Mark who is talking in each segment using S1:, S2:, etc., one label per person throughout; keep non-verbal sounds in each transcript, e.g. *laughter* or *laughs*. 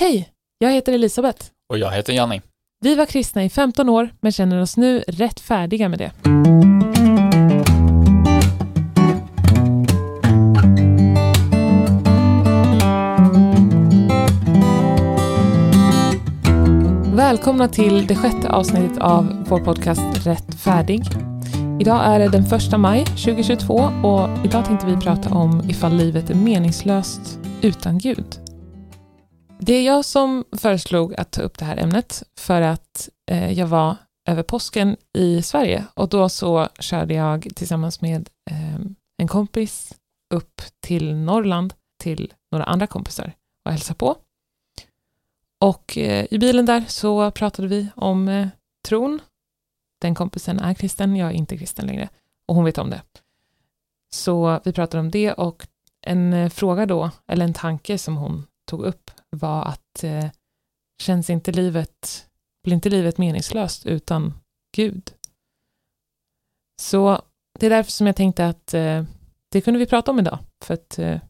S1: Hej, jag heter Elisabeth.
S2: Och jag heter Janni.
S1: Vi var kristna i 15 år, men känner oss nu rätt färdiga med det. Välkomna till det sjätte avsnittet av vår podcast Rätt färdig. Idag är det den första maj 2022 och idag tänkte vi prata om ifall livet är meningslöst utan Gud. Det är jag som föreslog att ta upp det här ämnet för att eh, jag var över påsken i Sverige och då så körde jag tillsammans med eh, en kompis upp till Norrland till några andra kompisar och hälsa på. Och eh, i bilen där så pratade vi om eh, tron. Den kompisen är kristen, jag är inte kristen längre och hon vet om det. Så vi pratade om det och en eh, fråga då, eller en tanke som hon tog upp var att eh, känns inte livet, blir inte livet meningslöst utan Gud? Så det är därför som jag tänkte att eh, det kunde vi prata om idag, för att eh,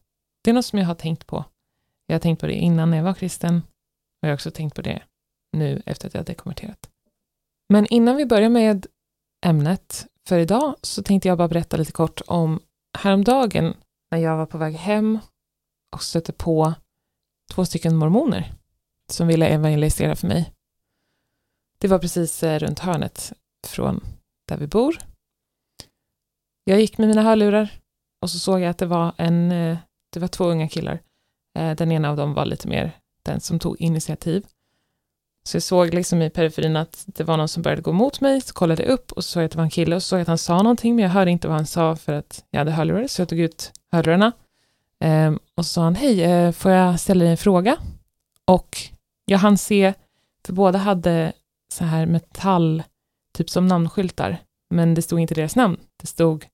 S1: det är något som jag har tänkt på. Jag har tänkt på det innan jag var kristen och jag har också tänkt på det nu efter att jag hade konverterat. Men innan vi börjar med ämnet för idag så tänkte jag bara berätta lite kort om häromdagen när jag var på väg hem och stötte på två stycken mormoner som ville evangelisera för mig. Det var precis eh, runt hörnet från där vi bor. Jag gick med mina hörlurar och så såg jag att det var en, eh, det var två unga killar. Eh, den ena av dem var lite mer den som tog initiativ. Så jag såg liksom i periferin att det var någon som började gå mot mig, så kollade jag upp och så såg jag att det var en kille och så såg jag att han sa någonting, men jag hörde inte vad han sa för att jag hade hörlurar, så jag tog ut hörlurarna Ehm, och så sa han, hej, eh, får jag ställa dig en fråga? Och jag hann se, för båda hade så här metall, typ som namnskyltar, men det stod inte deras namn. Det stod,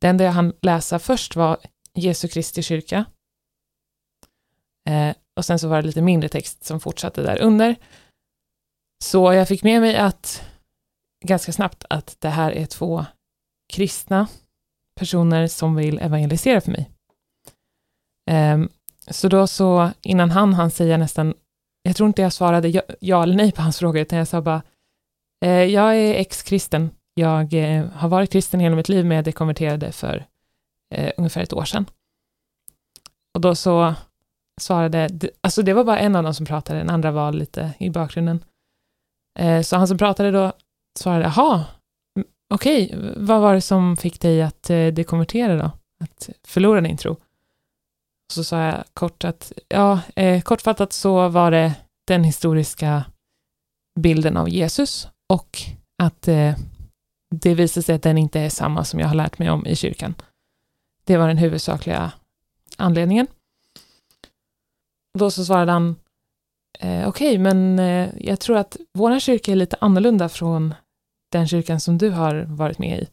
S1: det enda jag hann läsa först var Jesu Kristi kyrka. Eh, och sen så var det lite mindre text som fortsatte där under. Så jag fick med mig att ganska snabbt att det här är två kristna personer som vill evangelisera för mig. Um, så då så, innan han han säga nästan, jag tror inte jag svarade ja, ja eller nej på hans fråga, utan jag sa bara, eh, jag är ex-kristen. Jag eh, har varit kristen hela mitt liv, men jag dekonverterade för eh, ungefär ett år sedan. Och då så svarade, alltså det var bara en av dem som pratade, den andra var lite i bakgrunden. Eh, så han som pratade då svarade, jaha, okej, okay, vad var det som fick dig att eh, dekonvertera då? Att förlora din tro? Så sa jag kort att, ja, eh, kortfattat så var det den historiska bilden av Jesus och att eh, det visade sig att den inte är samma som jag har lärt mig om i kyrkan. Det var den huvudsakliga anledningen. Då så svarade han, eh, okej, okay, men eh, jag tror att vår kyrka är lite annorlunda från den kyrkan som du har varit med i.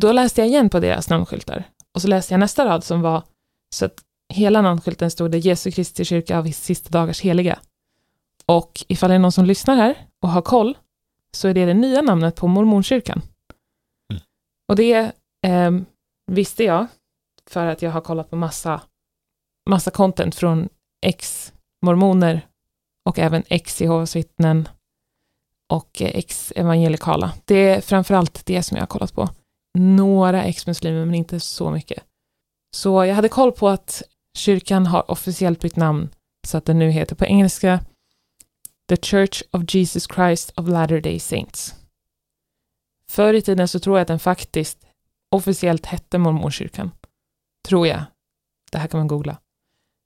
S1: Då läste jag igen på deras namnskyltar och så läste jag nästa rad som var så att hela namnskylten stod det Jesu Kristi kyrka av sista dagars heliga. Och ifall det är någon som lyssnar här och har koll, så är det det nya namnet på mormonkyrkan. Mm. Och det eh, visste jag, för att jag har kollat på massa, massa content från ex-mormoner och ex ex-Jehovas vittnen och ex-evangelikala. Det är framförallt det som jag har kollat på. Några ex-muslimer, men inte så mycket. Så jag hade koll på att kyrkan har officiellt bytt namn så att den nu heter på engelska The Church of Jesus Christ of Latter-day Saints. Förr i tiden så tror jag att den faktiskt officiellt hette Mormonkyrkan. Tror jag. Det här kan man googla.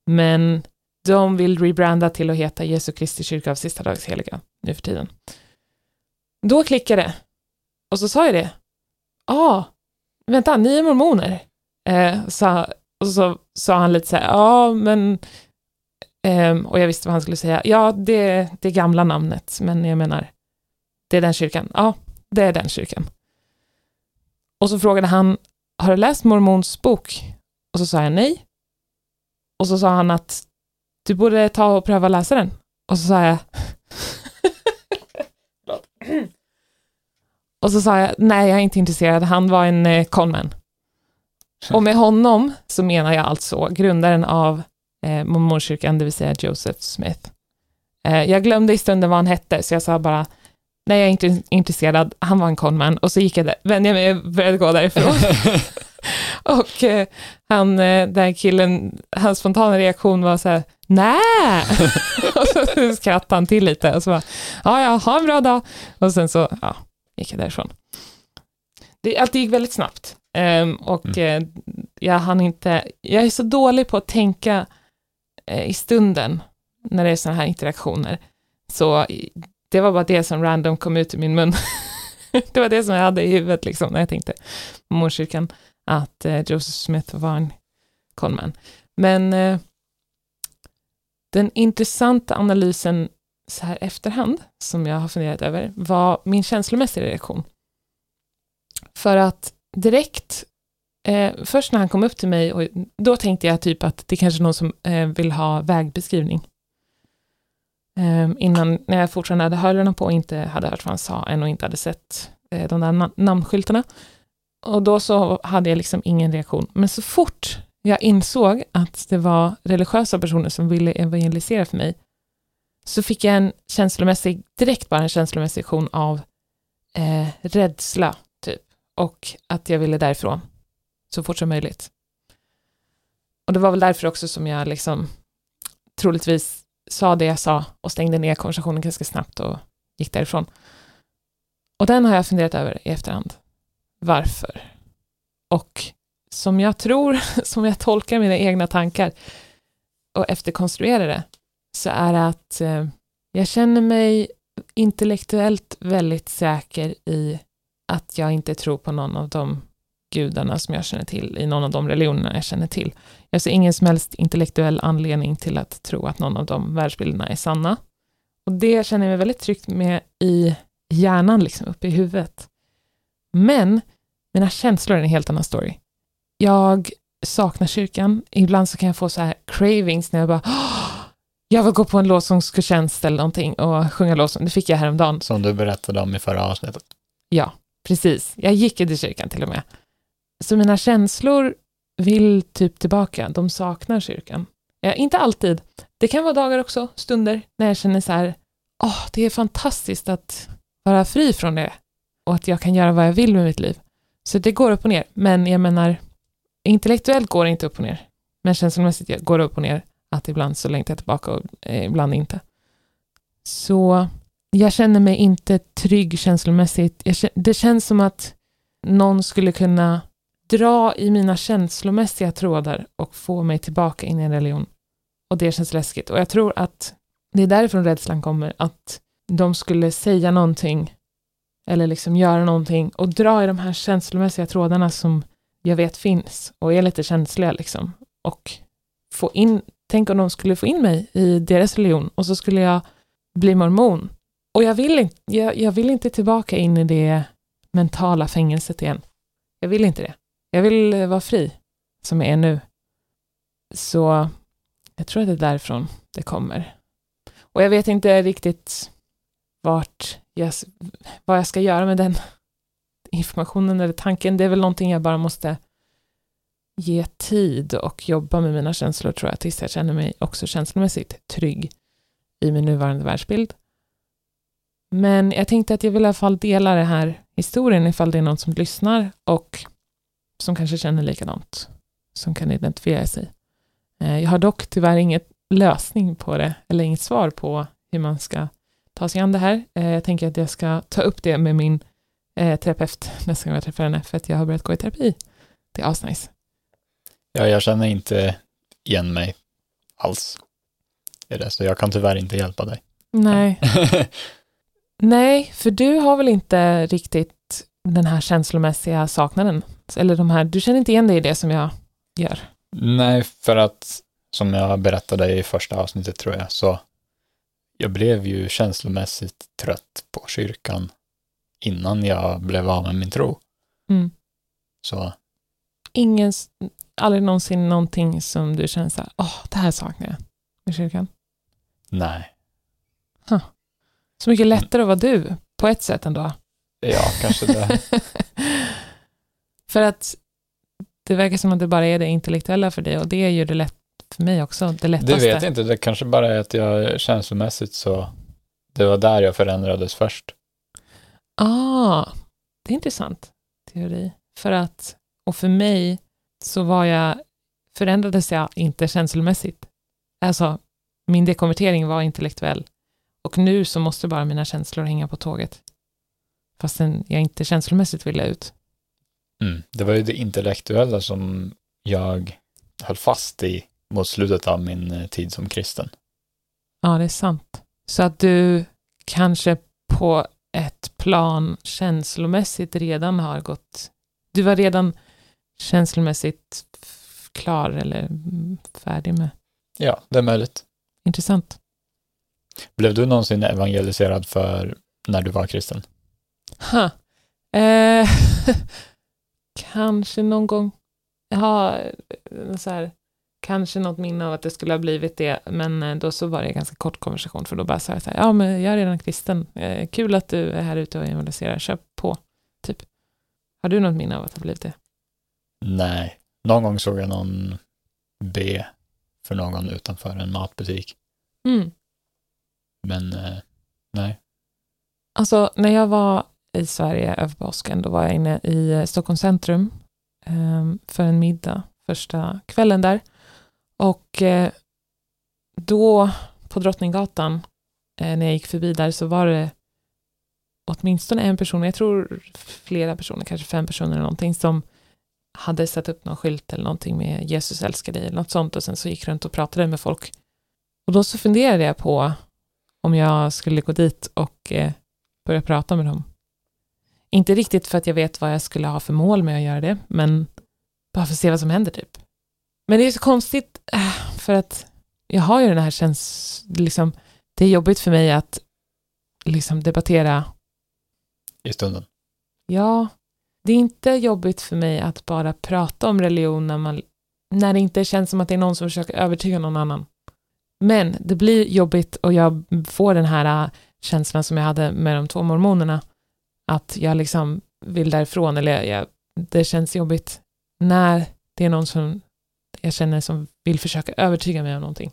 S1: Men de vill rebranda till att heta Jesu Kristi kyrka av sista dags heliga nu för tiden. Då klickade det. Och så sa jag det. ah, vänta, ni är mormoner. Eh, sa, och så sa han lite så här, ja men, eh, och jag visste vad han skulle säga, ja det det gamla namnet, men jag menar, det är den kyrkan, ja det är den kyrkan. Och så frågade han, har du läst Mormons bok? Och så sa jag nej. Och så sa han att du borde ta och pröva läsa den. Och så sa jag *laughs* Och så sa jag, nej jag är inte intresserad, han var en eh, conman. Och med honom så menar jag alltså grundaren av eh, mormonkyrkan, det vill säga Joseph Smith. Eh, jag glömde i stunden vad han hette, så jag sa bara, nej jag är inte intresserad, han var en conman, och så gick jag där, vände jag mig och började gå därifrån. *laughs* och eh, han, eh, den killen, hans spontana reaktion var så här, nej! *laughs* och så skrattade han till lite och så bara, ja, ja, ha en bra dag. Och sen så, ja, gick jag därifrån. Det, allt gick väldigt snabbt. Um, och mm. uh, jag hann inte, jag är så dålig på att tänka uh, i stunden när det är sådana här interaktioner. Så det var bara det som random kom ut ur min mun. *laughs* det var det som jag hade i huvudet liksom, när jag tänkte på morskyrkan, att uh, Joseph Smith var en conman. Men den intressanta analysen så här efterhand, som jag har funderat över, var min känslomässiga reaktion. För att direkt, eh, först när han kom upp till mig, och då tänkte jag typ att det kanske är någon som eh, vill ha vägbeskrivning. Eh, innan, när jag fortfarande hade hörlurarna på och inte hade hört vad han sa än och inte hade sett eh, de där na namnskyltarna. Och då så hade jag liksom ingen reaktion. Men så fort jag insåg att det var religiösa personer som ville evangelisera för mig, så fick jag en känslomässig, direkt bara en känslomässig reaktion av eh, rädsla och att jag ville därifrån så fort som möjligt. Och det var väl därför också som jag liksom troligtvis sa det jag sa och stängde ner konversationen ganska snabbt och gick därifrån. Och den har jag funderat över i efterhand. Varför? Och som jag tror, *laughs* som jag tolkar mina egna tankar och efterkonstruerar det, så är det att eh, jag känner mig intellektuellt väldigt säker i att jag inte tror på någon av de gudarna som jag känner till, i någon av de religionerna jag känner till. Jag ser ingen som helst intellektuell anledning till att tro att någon av de världsbilderna är sanna. Och det känner jag mig väldigt tryggt med i hjärnan, liksom uppe i huvudet. Men mina känslor är en helt annan story. Jag saknar kyrkan. Ibland så kan jag få så här cravings när jag bara jag vill gå på en lovsångsgudstjänst eller någonting och sjunga lovsång. Det fick jag häromdagen.
S2: Som du berättade om i förra avsnittet.
S1: Ja, Precis, jag gick i kyrkan till och med. Så mina känslor vill typ tillbaka, de saknar kyrkan. Ja, inte alltid. Det kan vara dagar också, stunder, när jag känner så här, åh, oh, det är fantastiskt att vara fri från det och att jag kan göra vad jag vill med mitt liv. Så det går upp och ner, men jag menar, intellektuellt går det inte upp och ner, men känslomässigt går det upp och ner, att ibland så längtar jag tillbaka och eh, ibland inte. Så jag känner mig inte trygg känslomässigt. Jag, det känns som att någon skulle kunna dra i mina känslomässiga trådar och få mig tillbaka in i en religion. Och det känns läskigt. Och jag tror att det är därifrån rädslan kommer, att de skulle säga någonting eller liksom göra någonting och dra i de här känslomässiga trådarna som jag vet finns och är lite känsliga liksom. Och få in, tänk om de skulle få in mig i deras religion och så skulle jag bli mormon och jag vill, inte, jag, jag vill inte tillbaka in i det mentala fängelset igen. Jag vill inte det. Jag vill eh, vara fri, som jag är nu. Så jag tror att det är därifrån det kommer. Och jag vet inte riktigt vart jag, vad jag ska göra med den *laughs* informationen eller tanken. Det är väl någonting jag bara måste ge tid och jobba med mina känslor tror jag, tills jag känner mig också känslomässigt trygg i min nuvarande världsbild. Men jag tänkte att jag vill i alla fall dela den här historien ifall det är någon som lyssnar och som kanske känner likadant, som kan identifiera sig. Eh, jag har dock tyvärr inget lösning på det, eller inget svar på hur man ska ta sig an det här. Eh, jag tänker att jag ska ta upp det med min eh, terapeut nästa gång jag träffar henne, för att jag har börjat gå i terapi. Det är asnice.
S2: Ja, jag känner inte igen mig alls i det, så jag kan tyvärr inte hjälpa dig.
S1: Nej. *laughs* Nej, för du har väl inte riktigt den här känslomässiga saknaden? Eller de här, du känner inte igen dig i det som jag gör?
S2: Nej, för att som jag berättade i första avsnittet tror jag, så jag blev ju känslomässigt trött på kyrkan innan jag blev av med min tro. Mm. Så.
S1: Ingen, aldrig någonsin någonting som du känner så här, åh, oh, det här saknar jag med kyrkan?
S2: Nej.
S1: Huh. Så mycket lättare att vara du, på ett sätt ändå.
S2: Ja, kanske det. *laughs*
S1: för att det verkar som att det bara är det intellektuella för dig och det gör det lätt för mig också det
S2: Det
S1: lättaste.
S2: vet jag inte, det kanske bara är att jag känslomässigt så, det var där jag förändrades först.
S1: Ah, det är intressant teori. För att, och för mig så var jag, förändrades jag inte känslomässigt. Alltså, min dekonvertering var intellektuell. Och nu så måste bara mina känslor hänga på tåget. Fastän jag inte känslomässigt ville ut.
S2: Mm. Det var ju det intellektuella som jag höll fast i mot slutet av min eh, tid som kristen.
S1: Ja, det är sant. Så att du kanske på ett plan känslomässigt redan har gått... Du var redan känslomässigt klar eller färdig med.
S2: Ja, det är möjligt.
S1: Intressant.
S2: Blev du någonsin evangeliserad för när du var kristen?
S1: Ha. Eh, *laughs* kanske någon gång. Ja, eh, så här, kanske något minne av att det skulle ha blivit det, men eh, då så var det en ganska kort konversation, för då bara sa jag så här, ja men jag är redan kristen, eh, kul att du är här ute och evangeliserar, kör på, typ. Har du något minne av att det har blivit det?
S2: Nej. Någon gång såg jag någon be för någon utanför en matbutik.
S1: Mm.
S2: Men eh, nej.
S1: Alltså, när jag var i Sverige över påsken, då var jag inne i eh, Stockholms centrum eh, för en middag första kvällen där. Och eh, då på Drottninggatan, eh, när jag gick förbi där, så var det åtminstone en person, jag tror flera personer, kanske fem personer eller någonting, som hade satt upp någon skylt eller någonting med Jesus älskar dig eller något sånt och sen så gick runt och pratade med folk. Och då så funderade jag på om jag skulle gå dit och eh, börja prata med dem. Inte riktigt för att jag vet vad jag skulle ha för mål med att göra det, men bara för att se vad som händer typ. Men det är så konstigt äh, för att jag har ju den här känns liksom, det är jobbigt för mig att liksom debattera,
S2: I stunden.
S1: ja, det är inte jobbigt för mig att bara prata om religion när, man, när det inte känns som att det är någon som försöker övertyga någon annan. Men det blir jobbigt och jag får den här äh, känslan som jag hade med de två mormonerna, att jag liksom vill därifrån, eller jag, det känns jobbigt när det är någon som jag känner som vill försöka övertyga mig om någonting.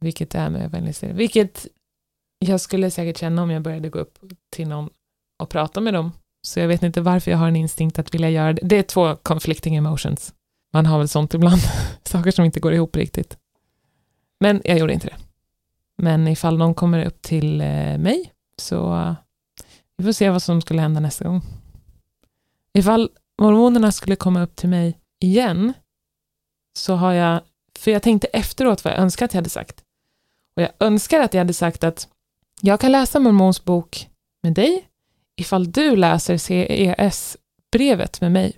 S1: Vilket det är med evangelisering. Vilket jag skulle säkert känna om jag började gå upp till någon och prata med dem. Så jag vet inte varför jag har en instinkt att vilja göra det. Det är två conflicting emotions. Man har väl sånt ibland. *laughs* Saker som inte går ihop riktigt. Men jag gjorde inte det. Men ifall någon kommer upp till eh, mig så vi får se vad som skulle hända nästa gång. Ifall mormonerna skulle komma upp till mig igen så har jag, för jag tänkte efteråt vad jag önskar att jag hade sagt. Och jag önskar att jag hade sagt att jag kan läsa mormons bok med dig ifall du läser CES-brevet med mig.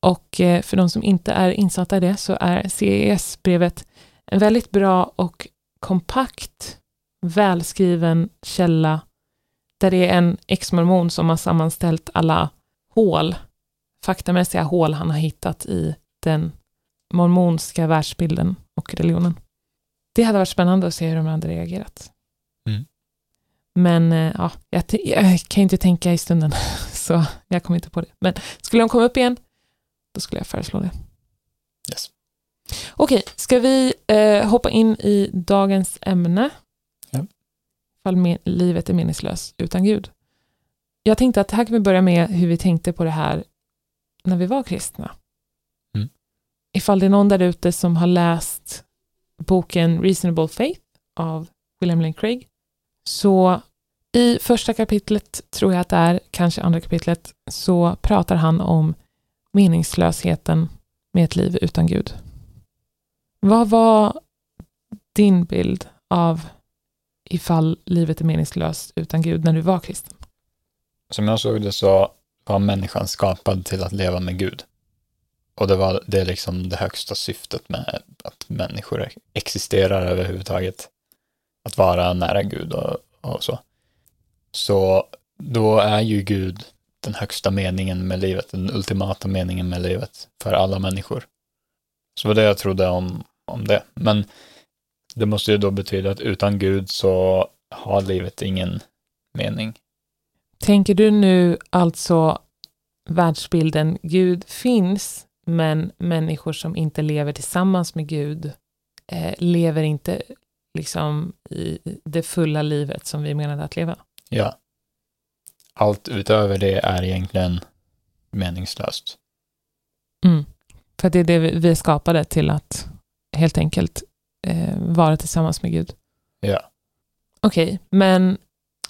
S1: Och eh, för de som inte är insatta i det så är CES-brevet en väldigt bra och kompakt, välskriven källa där det är en ex-mormon som har sammanställt alla hål, faktamässiga hål han har hittat i den mormonska världsbilden och religionen. Det hade varit spännande att se hur de hade reagerat.
S2: Mm.
S1: Men eh, ja, jag, jag kan inte tänka i stunden, *laughs* så jag kom inte på det. Men skulle de komma upp igen, då skulle jag föreslå det. Okej, ska vi eh, hoppa in i dagens ämne?
S2: Ja.
S1: Ifall me- livet är meningslöst utan Gud. Jag tänkte att här kan vi börja med hur vi tänkte på det här när vi var kristna.
S2: Mm.
S1: Ifall det är någon där ute som har läst boken Reasonable Faith av William Lane Craig, så i första kapitlet, tror jag att det är, kanske andra kapitlet, så pratar han om meningslösheten med ett liv utan Gud. Vad var din bild av ifall livet är meningslöst utan Gud när du var kristen?
S2: Som jag såg det så var människan skapad till att leva med Gud. Och det var det är liksom det högsta syftet med att människor existerar överhuvudtaget. Att vara nära Gud och, och så. Så då är ju Gud den högsta meningen med livet, den ultimata meningen med livet för alla människor. Så det var det jag trodde om, om det. Men det måste ju då betyda att utan Gud så har livet ingen mening.
S1: Tänker du nu alltså världsbilden Gud finns, men människor som inte lever tillsammans med Gud eh, lever inte liksom i det fulla livet som vi menade att leva.
S2: Ja. Allt utöver det är egentligen meningslöst.
S1: Mm. För att det är det vi är skapade till att helt enkelt eh, vara tillsammans med Gud.
S2: Ja.
S1: Okej, men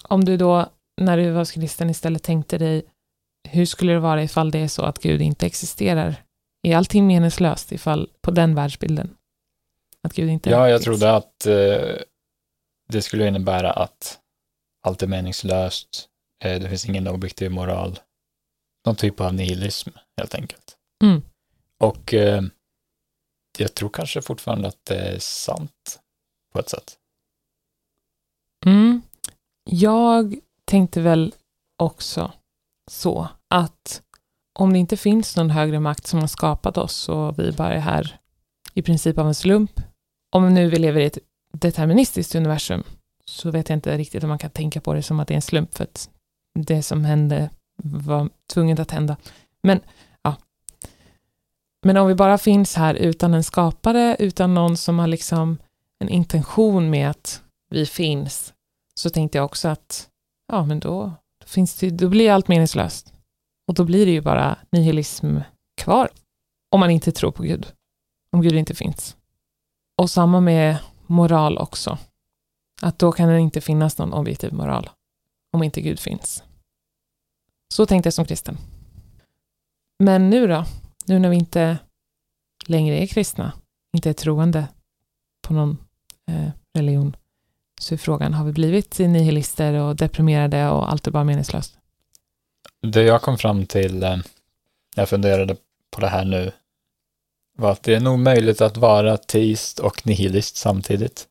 S1: om du då när du var kristen istället tänkte dig hur skulle det vara ifall det är så att Gud inte existerar? Är allting meningslöst ifall på den världsbilden? Att Gud inte
S2: Ja, jag trodde att eh, det skulle innebära att allt är meningslöst, eh, det finns ingen objektiv moral, någon typ av nihilism helt enkelt.
S1: Mm.
S2: Och eh, jag tror kanske fortfarande att det är sant på ett sätt.
S1: Mm. Jag tänkte väl också så att om det inte finns någon högre makt som har skapat oss och vi bara är här i princip av en slump, om nu vi lever i ett deterministiskt universum, så vet jag inte riktigt om man kan tänka på det som att det är en slump, för att det som hände var tvunget att hända. Men. Men om vi bara finns här utan en skapare, utan någon som har liksom en intention med att vi finns, så tänkte jag också att ja, men då, då, finns det, då blir allt meningslöst. Och då blir det ju bara nihilism kvar. Om man inte tror på Gud. Om Gud inte finns. Och samma med moral också. Att då kan det inte finnas någon objektiv moral. Om inte Gud finns. Så tänkte jag som kristen. Men nu då? Nu när vi inte längre är kristna, inte är troende på någon eh, religion, så är frågan, har vi blivit nihilister och deprimerade och allt är bara meningslöst?
S2: Det jag kom fram till eh, när jag funderade på det här nu var att det är nog möjligt att vara teist och nihilist samtidigt.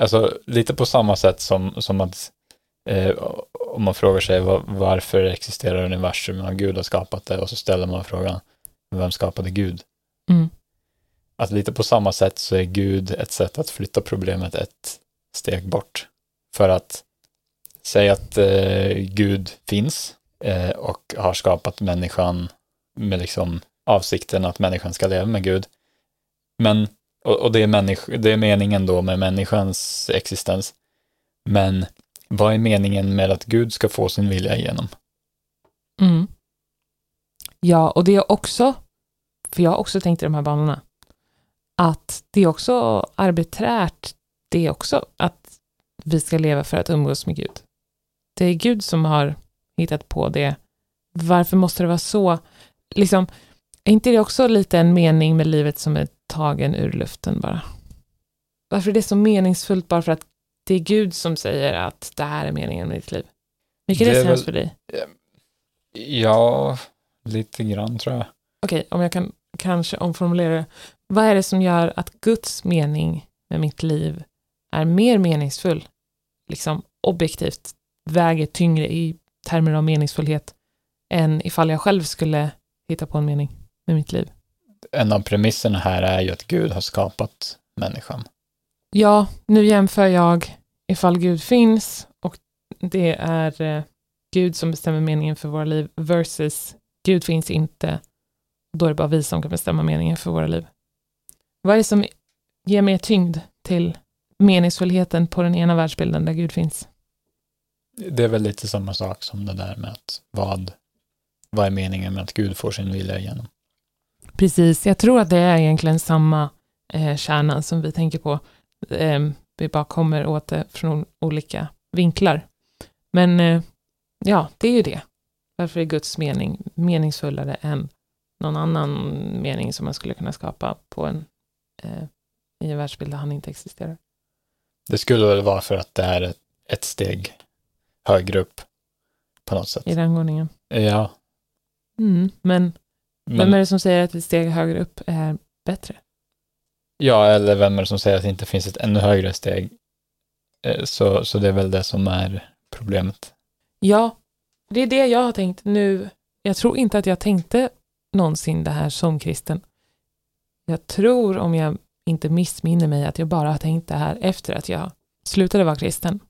S2: Alltså lite på samma sätt som, som att eh, om man frågar sig var, varför existerar universum har Gud har skapat det och så ställer man frågan vem skapade Gud?
S1: Mm.
S2: Att lite på samma sätt så är Gud ett sätt att flytta problemet ett steg bort. För att säga att eh, Gud finns eh, och har skapat människan med liksom avsikten att människan ska leva med Gud. Men, och, och det, är människ- det är meningen då med människans existens. Men vad är meningen med att Gud ska få sin vilja igenom?
S1: Mm. Ja, och det är också, för jag har också tänkt i de här banorna, att det är också arbiträrt, det också att vi ska leva för att umgås med Gud. Det är Gud som har hittat på det. Varför måste det vara så? Liksom, är inte det också lite en mening med livet som är tagen ur luften bara? Varför är det så meningsfullt bara för att det är Gud som säger att det här är meningen med ditt liv? Vilket
S2: Det
S1: är
S2: väl-
S1: för dig?
S2: Ja, lite grann tror jag.
S1: Okej, om jag kan kanske omformulera det. Vad är det som gör att Guds mening med mitt liv är mer meningsfull, liksom objektivt, väger tyngre i termer av meningsfullhet än ifall jag själv skulle hitta på en mening med mitt liv?
S2: En av premisserna här är ju att Gud har skapat människan.
S1: Ja, nu jämför jag ifall Gud finns och det är eh, Gud som bestämmer meningen för våra liv versus Gud finns inte. Då är det bara vi som kan bestämma meningen för våra liv. Vad är det som ger mer tyngd till meningsfullheten på den ena världsbilden där Gud finns?
S2: Det är väl lite samma sak som det där med att vad, vad är meningen med att Gud får sin vilja igenom?
S1: Precis, jag tror att det är egentligen samma eh, kärna som vi tänker på. Eh, vi bara kommer åt det från olika vinklar. Men eh, ja, det är ju det. Varför är Guds mening meningsfullare än någon annan mening som man skulle kunna skapa på en, eh, i en världsbild där han inte existerar?
S2: Det skulle väl vara för att det är ett, steg högre upp på något sätt.
S1: I rangordningen.
S2: Ja,
S1: Mm, men
S2: men,
S1: vem är det som säger att ett steg högre upp är bättre?
S2: ja, eller vem är det som säger att det inte finns ett ännu högre steg? Eh, Så, så det är väl det som är problemet.
S1: Ja, det är det jag har tänkt nu. Jag tror inte att jag tänkte någonsin det här som kristen. Jag tror, om jag inte missminner mig, att jag bara har tänkt det här efter att jag slutade vara kristen.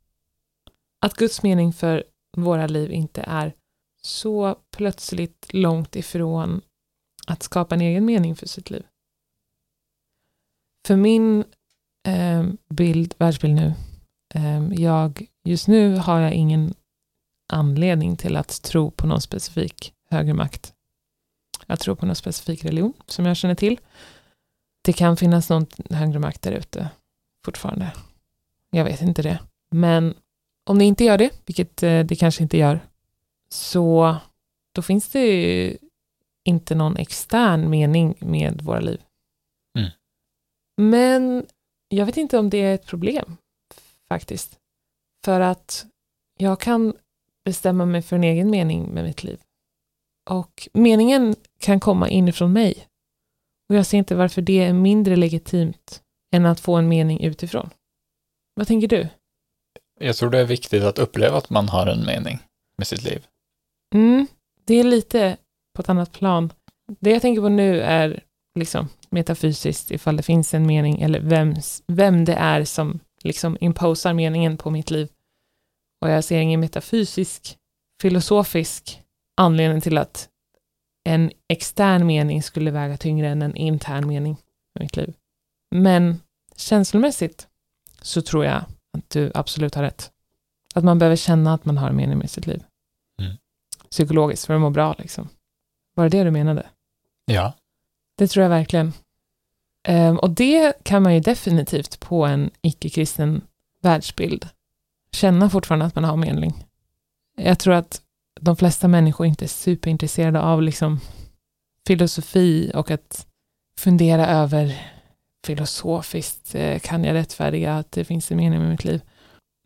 S1: Att Guds mening för våra liv inte är så plötsligt långt ifrån att skapa en egen mening för sitt liv. För min eh, bild, världsbild nu. Eh, jag, just nu har jag ingen anledning till att tro på någon specifik högre makt. Jag tror på någon specifik religion som jag känner till. Det kan finnas någon högre makt där ute fortfarande. Jag vet inte det. Men om det inte gör det, vilket eh, det kanske inte gör, så då finns det ju inte någon extern mening med våra liv.
S2: Mm.
S1: Men jag vet inte om det är ett problem, faktiskt. För att jag kan bestämma mig för en egen mening med mitt liv. Och meningen kan komma inifrån mig. Och jag ser inte varför det är mindre legitimt än att få en mening utifrån. Vad tänker du?
S2: Jag tror det är viktigt att uppleva att man har en mening med sitt liv.
S1: Mm, det är lite på ett annat plan. Det jag tänker på nu är liksom metafysiskt, ifall det finns en mening eller vems, vem det är som liksom imposar meningen på mitt liv. Och jag ser ingen metafysisk, filosofisk anledning till att en extern mening skulle väga tyngre än en intern mening i mitt liv. Men känslomässigt så tror jag att du absolut har rätt. Att man behöver känna att man har en mening med sitt liv.
S2: Mm.
S1: Psykologiskt, för att må bra liksom. Var det det du menade?
S2: Ja.
S1: Det tror jag verkligen. Ehm, och det kan man ju definitivt på en icke-kristen världsbild känna fortfarande att man har medling. Jag tror att de flesta människor inte är superintresserade av liksom filosofi och att fundera över filosofiskt, eh, kan jag rättfärdiga att det finns en mening med mitt liv?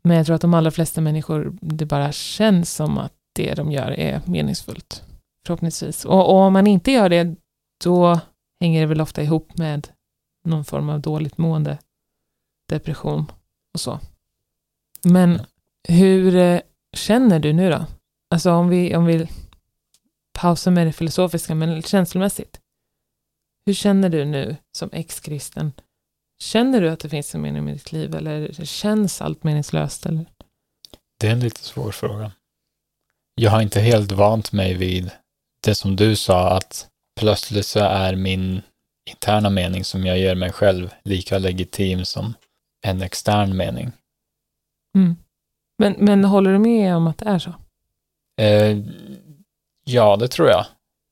S1: Men jag tror att de allra flesta människor, det bara känns som att det de gör är meningsfullt. Förhoppningsvis. Och, och om man inte gör det, då hänger det väl ofta ihop med någon form av dåligt mående, depression och så. Men hur eh, känner du nu då? Alltså om vi, om vi pausar med det filosofiska, men känslomässigt. Hur känner du nu som ex-kristen? Känner du att det finns en mening med ditt liv eller känns allt meningslöst? Eller?
S2: Det är en lite svår fråga. Jag har inte helt vant mig vid det som du sa, att plötsligt så är min interna mening som jag ger mig själv lika legitim som en extern mening.
S1: Mm. Men, men håller du med om att det är så?
S2: Eh, ja, det tror jag.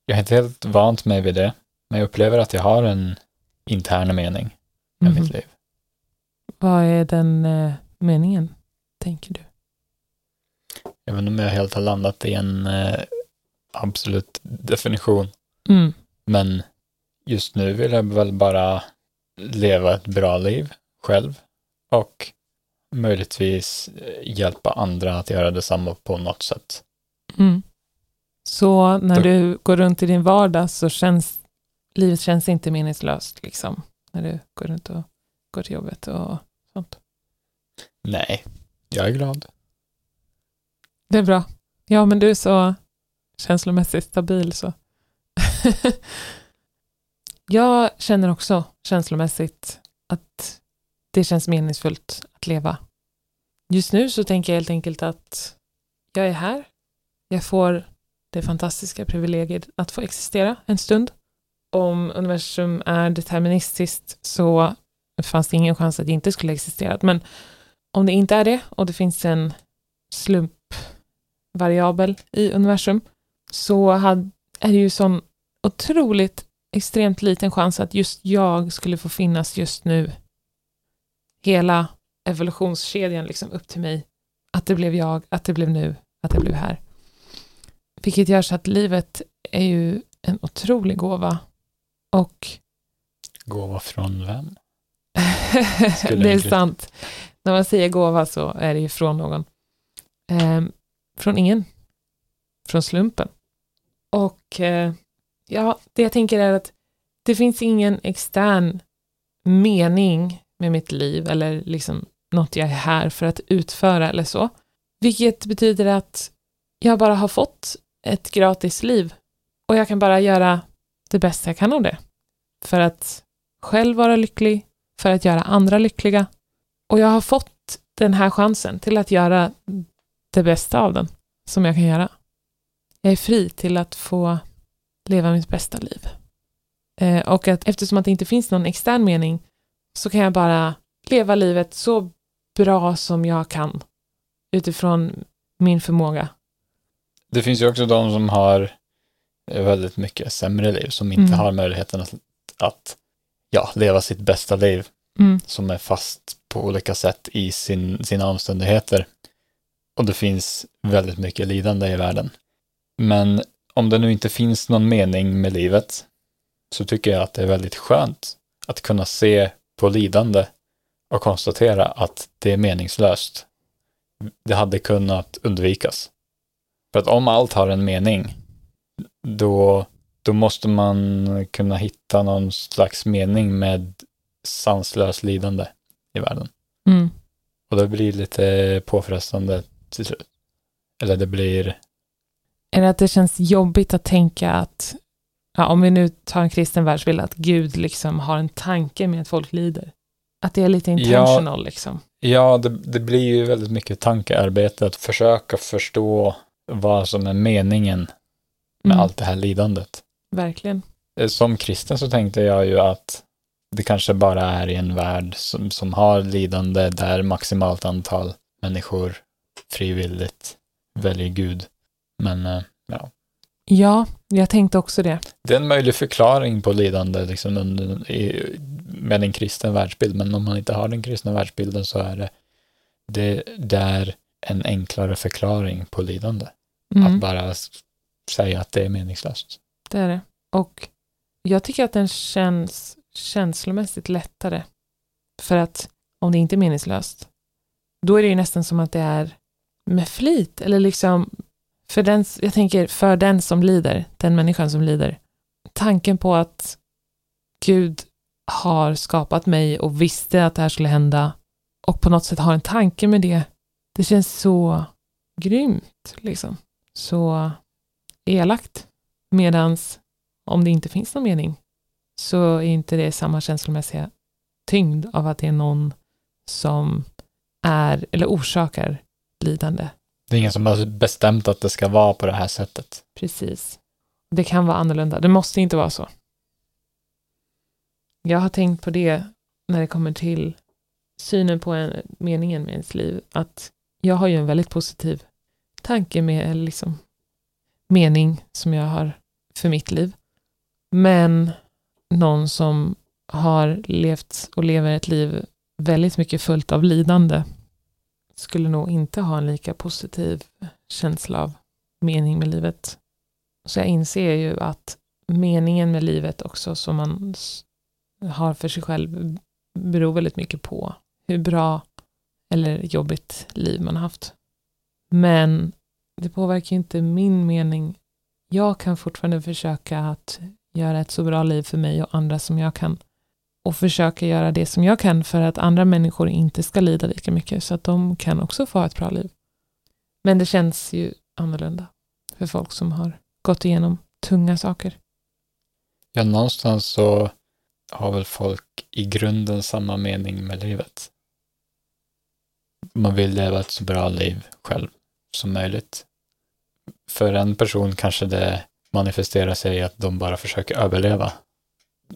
S2: Jag har inte helt vant mig vid det, men jag upplever att jag har en intern mening med
S1: Mhm.
S2: mitt liv.
S1: Vad är den eh, meningen, tänker du?
S2: Jag vet inte om jag helt har landat i en eh, absolut definition,
S1: Mm.
S2: men just nu vill jag väl bara leva ett bra liv själv och möjligtvis eh, hjälpa andra att göra detsamma på något sätt.
S1: Mm. Så när
S2: Då-
S1: du går runt i din vardag så känns livet känns inte meningslöst liksom. När du går runt och går till jobbet och sånt.
S2: Nej, jag är glad.
S1: Det är bra. Ja, men du är så känslomässigt stabil så. *laughs* jag känner också känslomässigt att det känns meningsfullt att leva. Just nu så tänker jag helt enkelt att jag är här. Jag får det fantastiska privilegiet att få existera en stund. Om universum är deterministiskt så fanns det ingen chans att det inte skulle existera. Men om det inte är det och det finns en slumpvariabel i universum så är det ju sån otroligt extremt liten chans att just jag skulle få finnas just nu. Hela evolutionskedjan liksom upp till mig. Att det blev jag, att det blev nu, att det blev här. Vilket gör så att livet är ju en otrolig gåva. Och
S2: Gåva från vem? *laughs*
S1: det är sant. När man säger gåva så är det ju från någon. Ehm, från ingen. Från slumpen. Och eh, ja, det jag tänker är att det finns ingen extern mening med mitt liv eller liksom något jag är här för att utföra eller så. Vilket betyder att jag bara har fått ett gratis liv och jag kan bara göra det bästa jag kan av det. För att själv vara lycklig, för att göra andra lyckliga. Och jag har fått den här chansen till att göra det bästa av den som jag kan göra. Jag är fri till att få leva mitt bästa liv. Eh, och att eftersom att det inte finns någon extern mening så kan jag bara leva livet så bra som jag kan utifrån min förmåga.
S2: Det finns ju också de som har väldigt mycket sämre liv, som inte
S1: Mm.
S2: har möjligheten att, att ja, leva sitt bästa liv,
S1: Mm.
S2: som är fast på olika sätt i sin, sina omständigheter. Och det finns väldigt mycket lidande i världen. Men om det nu inte finns någon mening med livet, så tycker jag att det är väldigt skönt att kunna se på lidande och konstatera att det är meningslöst. Det hade kunnat undvikas. För att om allt har en mening, då, då måste man kunna hitta någon slags mening med sanslös lidande i världen.
S1: Mm.
S2: Och det blir lite påfrestande till slut. Eller det blir,
S1: Är det att det känns jobbigt att tänka att, ja, om vi nu tar en kristen världsbild, att Gud liksom har en tanke med att folk lider? Att det är lite intentional liksom.
S2: ja, det, det blir ju väldigt mycket tankearbete att försöka förstå vad som är meningen med
S1: Mm,
S2: allt det här lidandet.
S1: Verkligen.
S2: Eh, Som kristen så tänkte jag ju att det kanske bara är i en värld som, som har lidande där maximalt antal människor frivilligt väljer Gud. Men eh, ja,
S1: Ja, jag tänkte också det.
S2: det är en möjlig förklaring på lidande liksom under, i, med en kristen världsbild, men om man inte har den kristna världsbilden så är det, det, det är en enklare förklaring på lidande.
S1: Mm.
S2: Att bara säga att det är meningslöst.
S1: Det är det. Och jag tycker att den känns känslomässigt lättare. För att om det inte är meningslöst, då är det ju nästan som att det är med flit. Eller liksom, för den, jag tänker för den som lider, den människan som lider. Tanken på att Gud har skapat mig och visste att det här skulle hända och på något sätt har en tanke med det. Det känns så grymt, liksom. Så elakt. Medans om det inte finns någon mening så är inte det samma känslomässiga tyngd av att det är någon som är eller orsakar lidande.
S2: Det är ingen som har bestämt att det ska vara på det här sättet.
S1: Precis. Det kan vara annorlunda. Det måste inte vara så. Jag har tänkt på det när det kommer till synen på en, meningen med ens liv. Att jag har ju en väldigt positiv tanke med eller liksom mening som jag har för mitt liv. Men någon som har levt och lever ett liv väldigt mycket fullt av lidande skulle nog inte ha en lika positiv känsla av mening med livet. Så jag inser ju att meningen med livet också som man har för sig själv beror väldigt mycket på hur bra eller jobbigt liv man har haft. Men det påverkar ju inte min mening. Jag kan fortfarande försöka att göra ett så bra liv för mig och andra som jag kan. Och försöka göra det som jag kan för att andra människor inte ska lida lika mycket så att de kan också få ett bra liv. Men det känns ju annorlunda för folk som har gått igenom tunga saker.
S2: Ja, någonstans så har väl folk i grunden samma mening med livet. Man vill leva ett så bra liv själv som möjligt. För en person kanske det manifesterar sig i att de bara försöker överleva.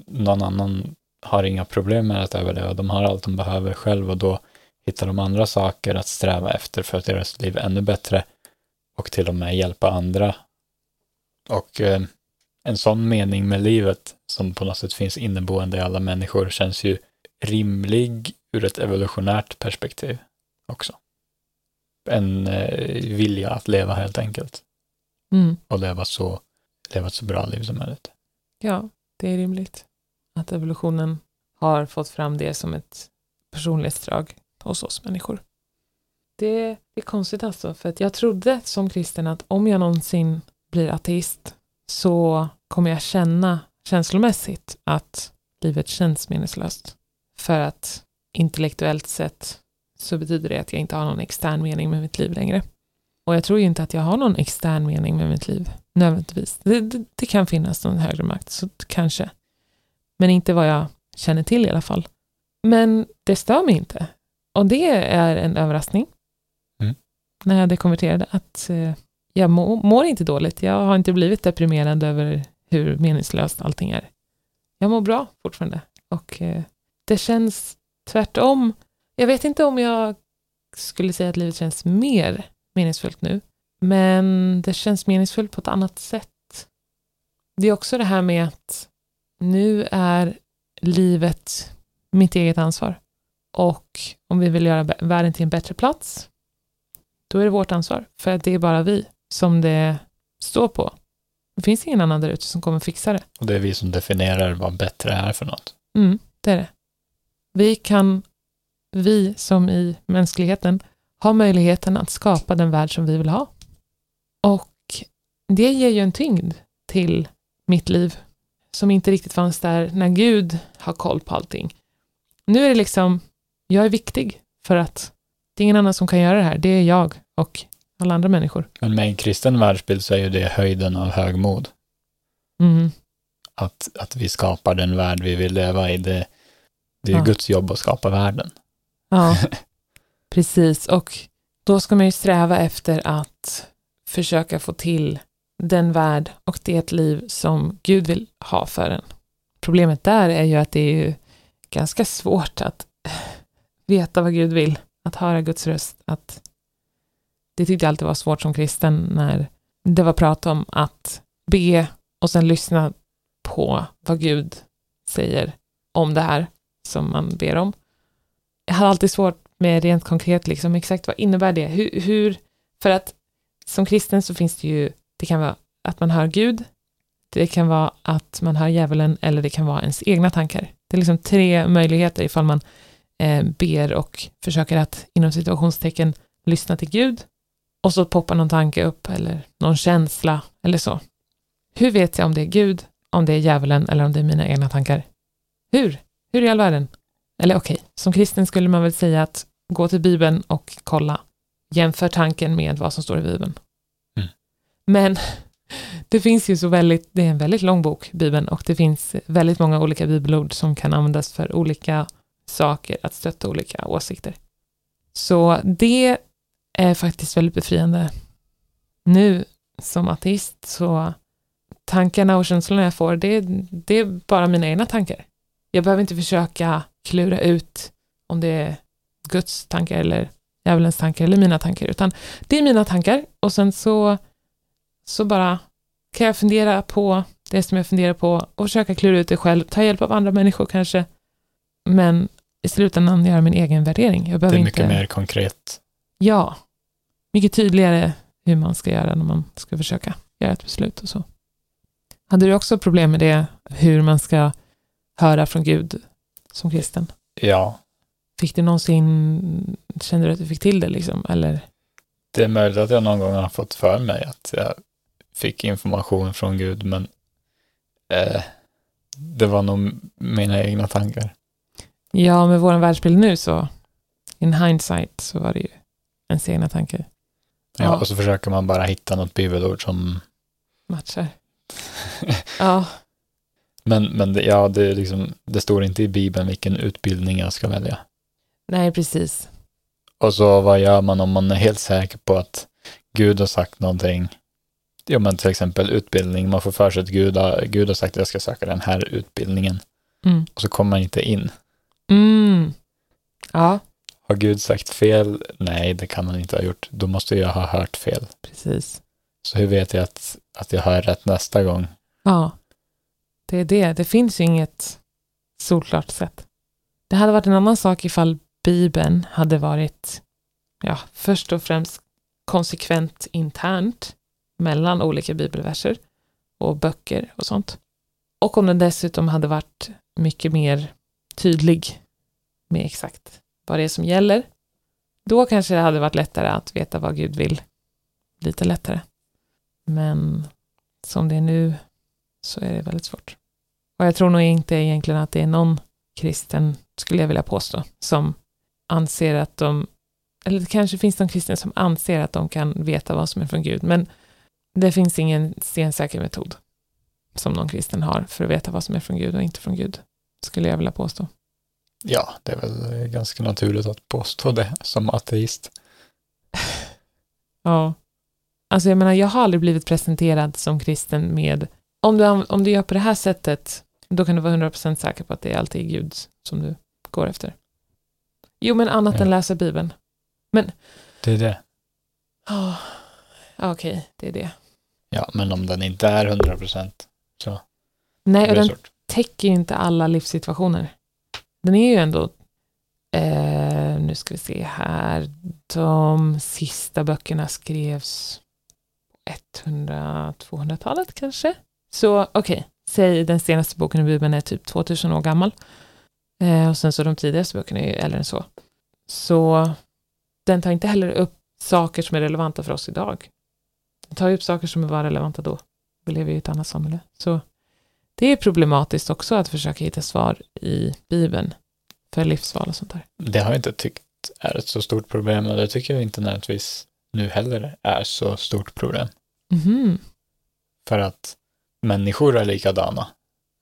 S2: Någon annan har inga problem med att överleva. De har allt de behöver själv och då hittar de andra saker att sträva efter för att göra sitt liv ännu bättre och till och med hjälpa andra. Och eh, en sån mening med livet som på något sätt finns inneboende i alla människor känns ju rimlig ur ett evolutionärt perspektiv också. En eh, vilja att leva helt enkelt
S1: Mm.
S2: och leva så, leva ett så bra liv som möjligt.
S1: Ja, det är rimligt. Att evolutionen har fått fram det som ett personlighetsdrag hos oss människor. Det, är konstigt alltså, för att jag trodde som kristen att om jag någonsin blir ateist så kommer jag känna känslomässigt att livet känns meningslöst. För att intellektuellt sett så betyder det att jag inte har någon extern mening med mitt liv längre. Och jag tror ju inte att jag har någon extern mening med mitt liv, nödvändigtvis. Det, det, det kan finnas någon högre makt, så kanske. Men inte vad jag känner till i alla fall. Men det stör mig inte. Och det är en överraskning.
S2: Mm.
S1: När jag dekonverterade, att eh, jag må, mår inte dåligt. Jag har inte blivit deprimerad över hur meningslöst allting är. Jag mår bra fortfarande. Och eh, det känns tvärtom Jag vet inte om jag skulle säga att livet känns mer meningsfullt nu, men det känns meningsfullt på ett annat sätt. Det är också det här med att nu är livet mitt eget ansvar. Och om vi vill göra världen till en bättre plats, då är det vårt ansvar. För att det är bara vi som det står på. Det finns ingen annan där ute som kommer fixa det.
S2: Och det är vi som definierar vad bättre är för något.
S1: Mm, det är det. Vi kan, vi som i mänskligheten, ha möjligheten att skapa den värld som vi vill ha. Och det ger ju en tyngd till mitt liv som inte riktigt fanns där när Gud har koll på allting. Nu är det liksom, jag är viktig för att det är ingen annan som kan göra det här. Det är jag och alla andra människor.
S2: Men med en kristen världsbild så är ju det höjden av högmod.
S1: Mm.
S2: Att, att vi skapar den värld vi vill leva i. Det, det är
S1: Ja.
S2: Guds jobb att skapa världen.
S1: Ja, *laughs* precis. Och då ska man ju sträva efter att försöka få till den värld och det liv som Gud vill ha för en. Problemet där är ju att det är ju ganska svårt att *laughs* veta vad Gud vill, att höra Guds röst. Att det tyckte jag alltid var svårt som kristen när det var prat om att be och sen lyssna på vad Gud säger om det här som man ber om. Jag har alltid svårt med rent konkret, liksom, exakt vad innebär det? Hur, hur, för att som kristen så finns det ju, det kan vara att man hör Gud, det kan vara att man hör djävulen eller det kan vara ens egna tankar. Det är liksom tre möjligheter ifall man eh, ber och försöker att inom situationstecken lyssna till Gud och så poppar någon tanke upp eller någon känsla eller så. Hur vet jag om det är Gud, om det är djävulen eller om det är mina egna tankar? Hur? Hur i all världen? Eller okej, som kristen skulle man väl säga att gå till Bibeln och kolla. Jämför tanken med vad som står i Bibeln. Men det finns ju så väldigt, det är en väldigt lång bok, Bibeln, och det finns väldigt många olika bibelord som kan användas för olika saker, att stötta olika åsikter. Så det är faktiskt väldigt befriande. Nu som ateist så tankarna och känslorna jag får, det, det är bara mina egna tankar. Jag behöver inte försöka klura ut om det är Guds tankar eller djävulens tankar eller mina tankar, utan det är mina tankar och sen så, så bara kan jag fundera på det som jag funderar på och försöka klura ut det själv, ta hjälp av andra människor kanske, men i slutändan göra min egen värdering. Jag
S2: Det
S1: behöver
S2: är mycket
S1: inte...
S2: mer konkret.
S1: Ja, mycket tydligare hur man ska göra när man ska försöka göra ett beslut och så. Hade du också problem med det, hur man ska höra från Gud som kristen?
S2: Ja,
S1: Fick du någonsin, kände du att du fick till det liksom? Eller?
S2: det är möjligt att jag någon gång har fått för mig att jag fick information från Gud, men eh, det var nog mina egna tankar.
S1: Ja, med vår världsbild nu så, in hindsight så var det ju ens egna tankar
S2: Ja,
S1: Ja.
S2: Och så försöker man bara hitta något bibelord som
S1: matchar. *laughs* Ja,
S2: Men, men det, ja, det, liksom, det står inte i Bibeln vilken utbildning jag ska välja.
S1: nej precis.
S2: Och så vad gör man om man är helt säker på att Gud har sagt någonting? Ja, men till exempel utbildning. Man får för sig att Gud har, Gud har sagt att jag ska söka den här utbildningen.
S1: Mm.
S2: Och så kommer man inte in.
S1: Mm. Ja,
S2: Har Gud sagt fel? Nej, det kan han inte ha gjort. Då måste jag ha hört fel.
S1: precis.
S2: Så hur vet jag att, att jag hör rätt nästa gång?
S1: Ja, det är det. Det finns ju inget solklart sätt. Det hade varit en annan sak ifall Bibeln hade varit, ja, först och främst konsekvent internt mellan olika bibelverser och böcker och sånt. Och om den dessutom hade varit mycket mer tydlig med exakt vad det är som gäller, då kanske det hade varit lättare att veta vad Gud vill. Lite lättare. Men som det är nu så är det väldigt svårt. Och jag tror nog inte egentligen att det är någon kristen, skulle jag vilja påstå, som anser att de, eller det kanske finns någon kristen som anser att de kan veta vad som är från Gud, men det finns ingen stensäker metod som någon kristen har för att veta vad som är från Gud och inte från Gud, skulle jag vilja påstå.
S2: Ja, det är väl ganska naturligt att påstå det som ateist. *laughs*
S1: Ja. Alltså jag menar, jag har aldrig blivit presenterad som kristen med, om du, om du gör på det här sättet, då kan du vara 100% säker på att det är alltid Gud som du går efter. Jo, men annat
S2: Ja.
S1: än läsa Bibeln.
S2: Det är det.
S1: Oh, Okej, det är det.
S2: Ja, men om den inte är 100 procent så
S1: Nej, och den
S2: svårt.
S1: täcker ju inte alla livssituationer. Den är ju ändå, eh, nu ska vi se här, de sista böckerna skrevs 100-200-talet kanske. Så okej, säg den senaste boken i Bibeln är typ 2000 år gammal. Eh, och sen så de tidigaste böckerna är ju äldre än så. Så den tar inte heller upp saker som är relevanta för oss idag. Tar ju upp saker som var relevanta då. Vi lever ju i ett annat samhälle. Så det är problematiskt också att försöka hitta svar i Bibeln för livsval och sånt där.
S2: Det har jag inte tyckt är ett så stort problem och det tycker jag inte nödvändigtvis nu heller är så stort problem.
S1: Mhm.
S2: För att människor är likadana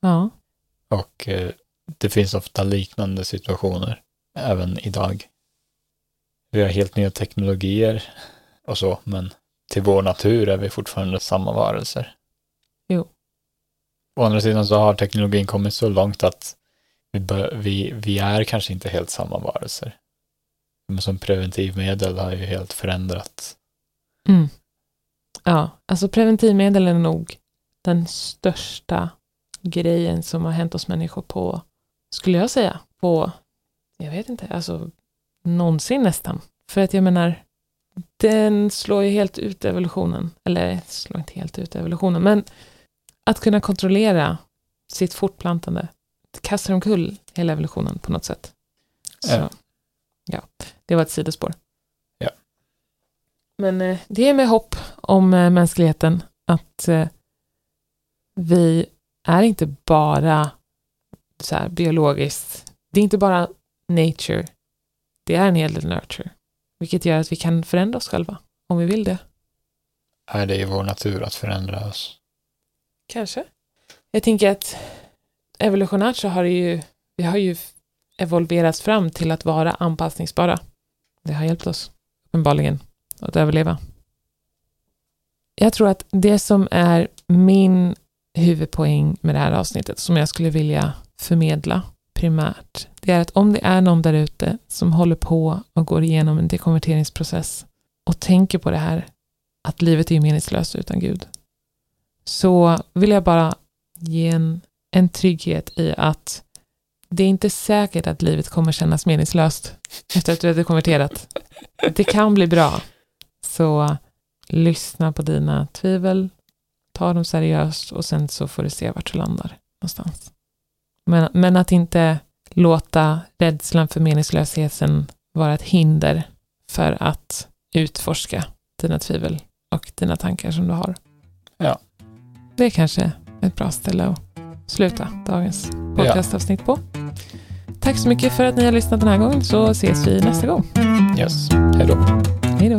S1: Ja.
S2: och eh, det finns ofta liknande situationer även idag. Vi har helt nya teknologier och så, men till vår natur är vi fortfarande samma varelser.
S1: Jo.
S2: Å andra sidan så har teknologin kommit så långt att vi, bör, vi, vi är kanske inte helt samma varelser. Men som preventivmedel har ju helt förändrat.
S1: Mm. Ja, alltså preventivmedel är nog den största grejen som har hänt oss människor på, skulle jag säga, på, jag vet inte, alltså någonsin nästan. För att jag menar, den slår ju helt ut evolutionen, eller slår inte helt ut evolutionen, men att kunna kontrollera sitt fortplantande kastar omkull hela evolutionen på något sätt. Så,
S2: Ja.
S1: ja, det var ett sidospår.
S2: Ja.
S1: Men eh, det är med hopp om eh, mänskligheten att eh, vi är inte bara så här biologiskt, det är inte bara nature, det är en hel del nurture, vilket gör att vi kan förändra oss själva om vi vill det.
S2: Är det i vår natur att förändra oss?
S1: Kanske. Jag tänker att evolutionärt så har det ju, vi har ju evolverats fram till att vara anpassningsbara. Det har hjälpt oss, uppenbarligen, att överleva. Jag tror att det som är min huvudpoäng med det här avsnittet, som jag skulle vilja förmedla primärt, det är att om det är någon där ute som håller på och går igenom en dekonverteringsprocess och tänker på det här, att livet är meningslöst utan Gud, så vill jag bara ge en, en trygghet i att det är inte säkert att livet kommer kännas meningslöst efter att du har konverterat. Det kan bli bra. Så lyssna på dina tvivel, ta dem seriöst och sen så får du se vart du landar någonstans. Men, men att inte låta rädslan för meningslösheten vara ett hinder för att utforska dina tvivel och dina tankar som du har.
S2: Ja.
S1: Det är kanske ett bra ställe att sluta dagens podcastavsnitt på. Tack så mycket för att ni har lyssnat den här gången så ses vi nästa gång.
S2: Yes, hej då.
S1: Hej då.